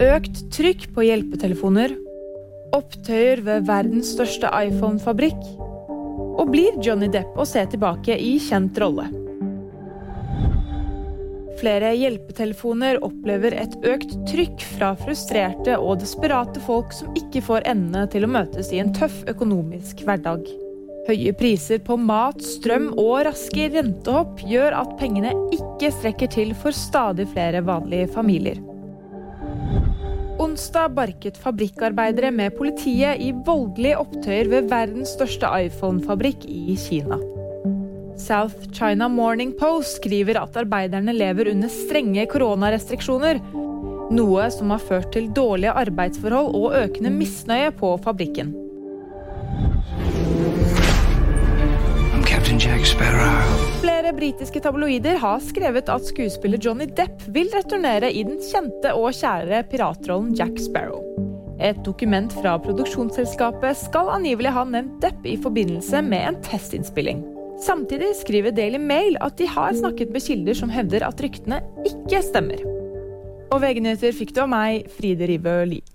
Økt trykk på hjelpetelefoner. Opptøyer ved verdens største iPhone-fabrikk. Og blir Johnny Depp å se tilbake i kjent rolle? Flere hjelpetelefoner opplever et økt trykk fra frustrerte og desperate folk som ikke får endene til å møtes i en tøff økonomisk hverdag. Høye priser på mat, strøm og raske rentehopp gjør at pengene ikke strekker til for stadig flere vanlige familier. Onsdag barket fabrikkarbeidere med politiet i voldelige opptøyer ved verdens største iPhone-fabrikk i Kina. South China Morning Post skriver at arbeiderne lever under strenge koronarestriksjoner. Noe som har ført til dårlige arbeidsforhold og økende misnøye på fabrikken. Britiske tabloider har skrevet at skuespiller Johnny Depp vil returnere i den kjente og kjære piratrollen Jack Sparrow. Et dokument fra produksjonsselskapet skal angivelig ha nevnt Depp i forbindelse med en testinnspilling. Samtidig skriver Daily Mail at de har snakket med kilder som hevder at ryktene ikke stemmer. Og VG-nyheter fikk du av meg, Fride Ribø Lie.